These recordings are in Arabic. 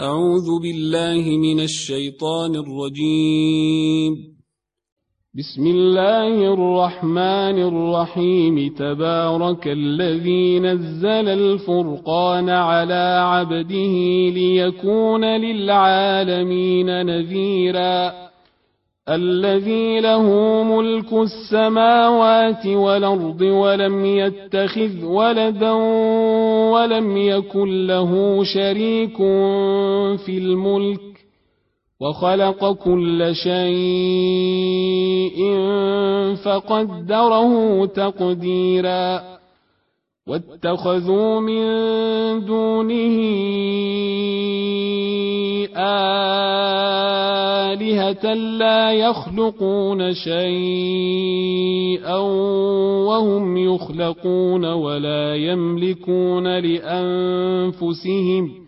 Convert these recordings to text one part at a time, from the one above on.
أعوذ بالله من الشيطان الرجيم. بسم الله الرحمن الرحيم. تبارك الذي نزل الفرقان على عبده ليكون للعالمين نذيراً. الذي له ملك السماوات والأرض ولم يتخذ ولدا ولم يكن له شريك في الملك وخلق كل شيء فقدره تقديرا واتخذوا من دونه آلهة لا يخلقون شيئا وهم يخلقون ولا يملكون لأنفسهم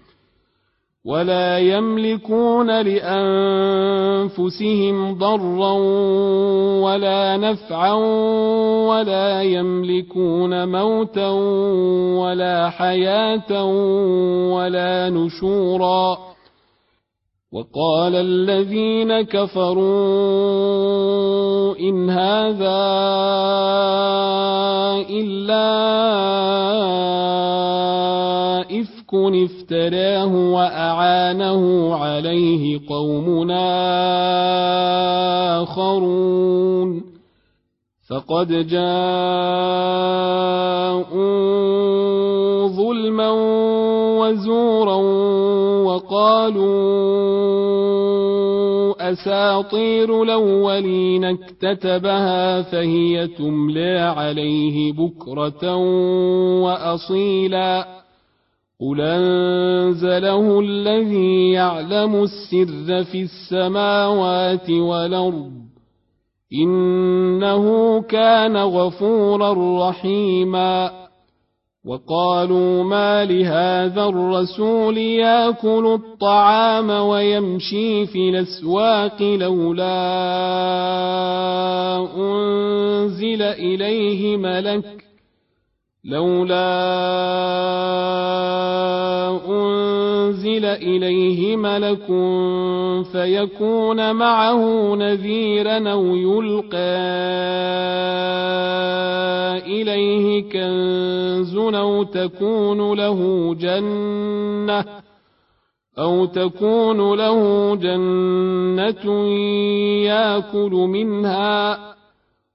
ولا يملكون لأنفسهم ضرا ولا نفعا ولا يملكون موتا ولا حياة ولا نشورا وقال الذين كفروا إن هذا إلا إفك افتراه وأعانه عليه قومنا آخرون. فقد جاءوا ظلما وزورا وقالوا أساطير الأولين اكتتبها فهي تملى عليه بكرة وأصيلا. قل أنزله الذي يعلم السر في السماوات والأرض إنه كان غفورا رحيما وقالوا ما لهذا الرسول ياكل الطعام ويمشي في الاسواق لولا انزل اليه ملك لولا أنزل إليه ملك فيكون معه نذيرا أو يلقى إليه كنز أو تكون له جنة أو تكون له جنة يأكل منها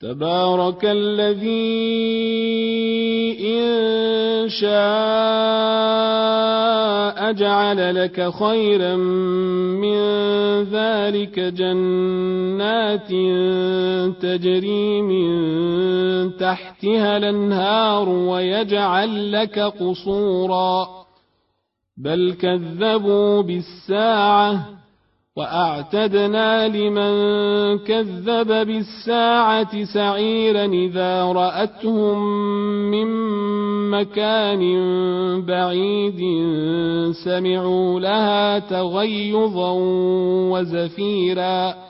تبارك الذي إن شاء جعل لك خيرا من ذلك جنات تجري من تحتها الأنهار ويجعل لك قصورا. بل كذبوا بالساعة وأعتدنا لمن كذب بالساعة سعيرا إذا رأتهم من مكان بعيد سمعوا لها تغيظا وزفيرا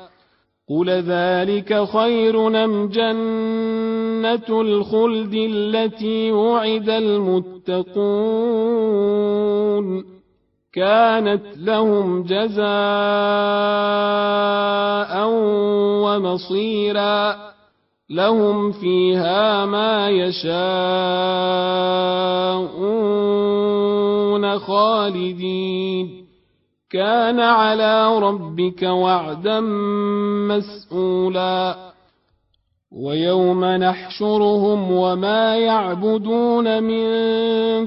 قل ذلك خير نم جنة الخلد التي وعد المتقون كانت لهم جزاء ومصيرا لهم فيها ما يشاءون خالدين كان على ربك وعدا مسئولا ويوم نحشرهم وما يعبدون من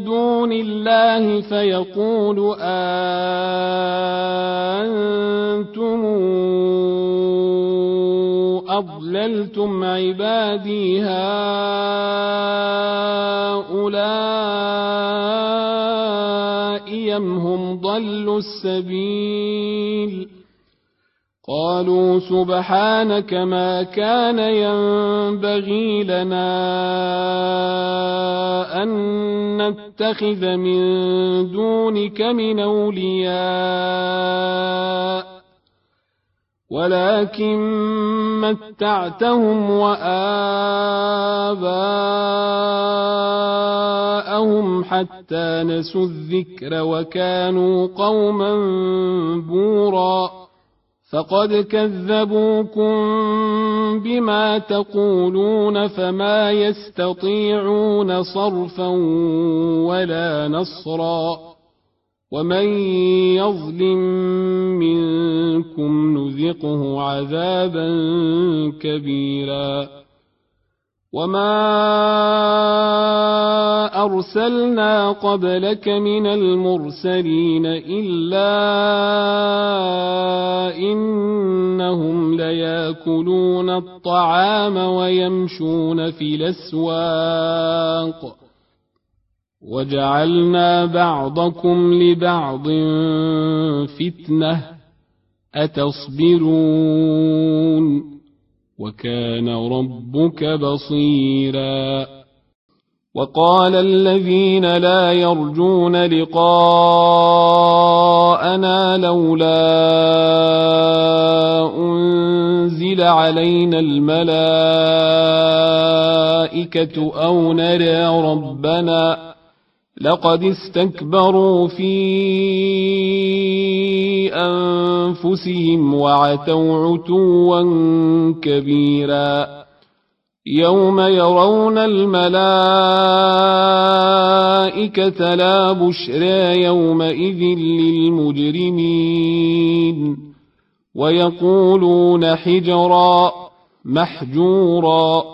دون الله فيقول أنتم أضللتم عبادي هؤلاء أم هم ضلوا السبيل قالوا سبحانك ما كان ينبغي لنا أن نتخذ من دونك من أولياء ولكن متعتهم حتى نسوا الذكر وكانوا قوما بورا فقد كذبوكم بما تقولون فما يستطيعون صرفا ولا نصرا ومن يظلم منكم نذقه عذابا كبيرا وما ارسلنا قبلك من المرسلين الا انهم لياكلون الطعام ويمشون في الاسواق وجعلنا بعضكم لبعض فتنه اتصبرون وكان ربك بصيرا. وقال الذين لا يرجون لقاءنا لولا أنزل علينا الملائكة أو نرى ربنا لقد استكبروا في أنفسهم وعتوا عتوا كبيرا يوم يرون الملائكة لا بشرى يومئذ للمجرمين ويقولون حجرا محجورا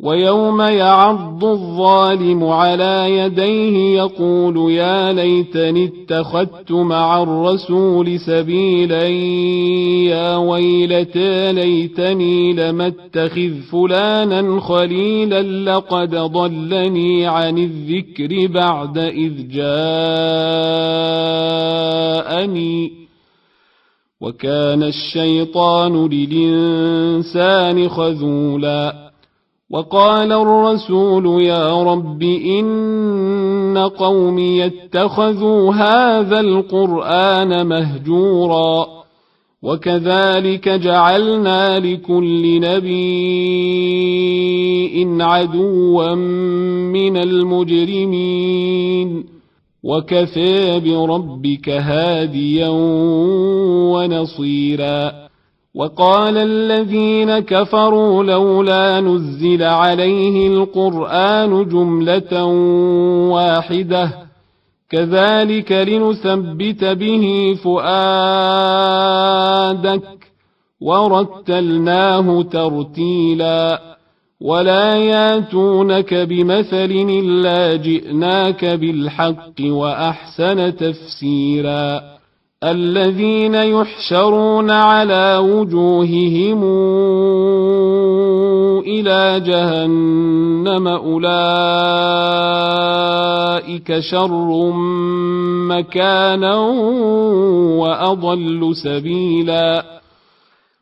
ويوم يعض الظالم على يديه يقول يا ليتني اتخذت مع الرسول سبيلا يا ويلتى ليتني لم اتخذ فلانا خليلا لقد ضلني عن الذكر بعد إذ جاءني. وكان الشيطان للإنسان خذولا. وقال الرسول يا رب إن قومي اتخذوا هذا القرآن مهجورا وكذلك جعلنا لكل نبي عدوا من المجرمين وكفى بربك هاديا ونصيرا وقال الذين كفروا لولا نزل عليه القرآن جملة واحدة كذلك لنثبت به فؤادك ورتلناه ترتيلا. ولا ياتونك بمثل إلا جئناك بالحق وأحسن تفسيرا. الذين يحشرون على وجوههم إلى جهنم أولئك شر مكانا وأضل سبيلا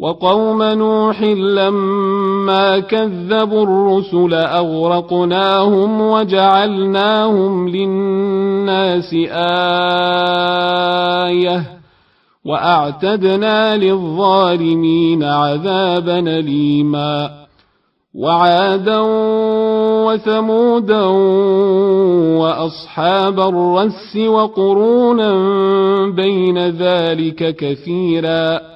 وقوم نوح لما كذبوا الرسل أغرقناهم وجعلناهم للناس آيةً وأعتدنا للظالمين عذابا أليما وعادا وثمودا وأصحاب الرس وقرونا بين ذلك كثيرا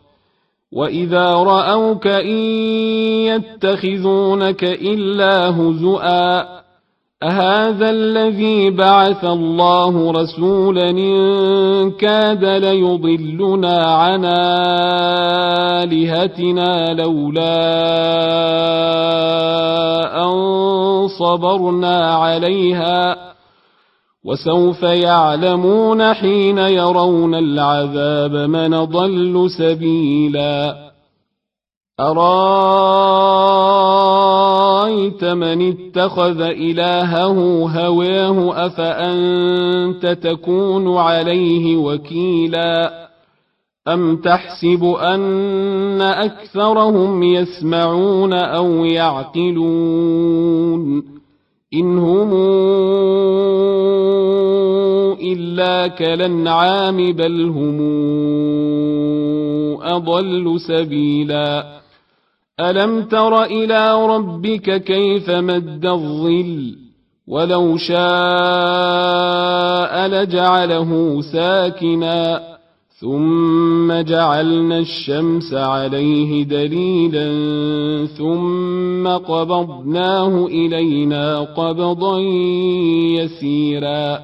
وإذا رأوك إن يتخذونك إلا هزؤا أهذا الذي بعث الله رسولا إن كاد ليضلنا عن آلهتنا لولا أن صبرنا عليها وسوف يعلمون حين يرون العذاب من ضل سبيلا. أرأيت من اتخذ إلهه هواه أفأنت تكون عليه وكيلا؟ أم تحسب أن أكثرهم يسمعون أو يعقلون؟ إن هم إلا كالأنعام بل هم أضل سبيلاً ألم تر إلى ربك كيف مد الظل ولو شاء لجعله ساكنا ثم جعلنا الشمس عليه دليلا ثم قبضناه إلينا قبضا يسيرا.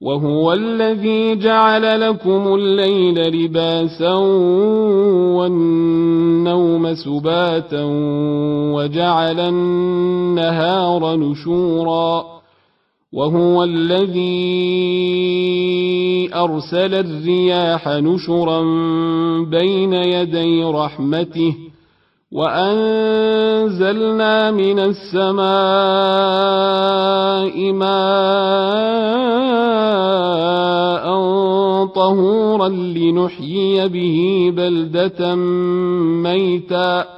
وهو الذي جعل لكم الليل لباسا والنوم سباتا وجعل النهار نشورا. وهو الذي أرسل الرياح نشرا بين يدي رحمته وأنزلنا من السماء ماء طهورا لنحيي به بلدة ميتا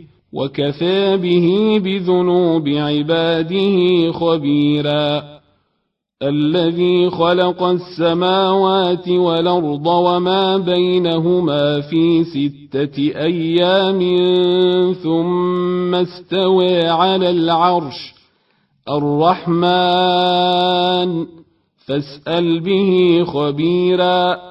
وكفى به بذنوب عباده خبيرا. الذي خلق السماوات والأرض وما بينهما في ستة أيام ثم استوى على العرش الرحمن. فاسأل به خبيرا.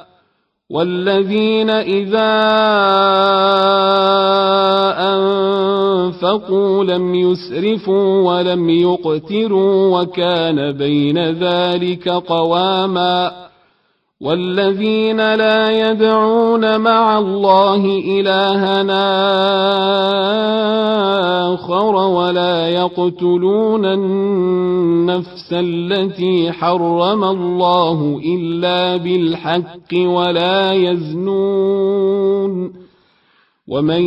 والذين إذا أنفقوا لم يسرفوا ولم يقتروا وكان بين ذلك قواما والذين لا يدعون مع الله إلهنا آخر ولا يقتلون النفس التي حرم الله إلا بالحق ولا يزنون ومن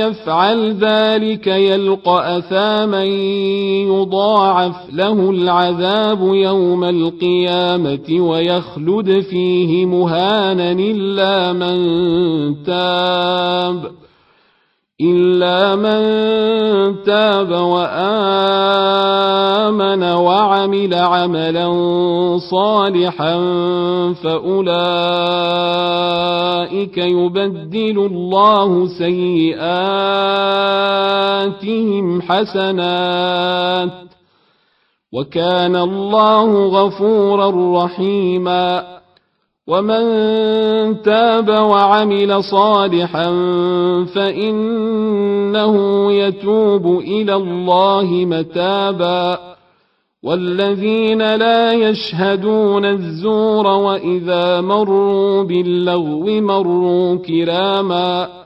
يفعل ذلك يلقى أثاما يضاعف له العذاب يوم القيامة ويخلد فيه مهانا إلا من تاب. إلا من تاب وآمن وعمل عملا صالحا فأولئك يبدل الله سيئاتهم حسنات وكان الله غفورا رحيما ومن تاب وعمل صالحا فانه يتوب إلى الله متابا والذين لا يشهدون الزور واذا مروا باللغو مروا كراما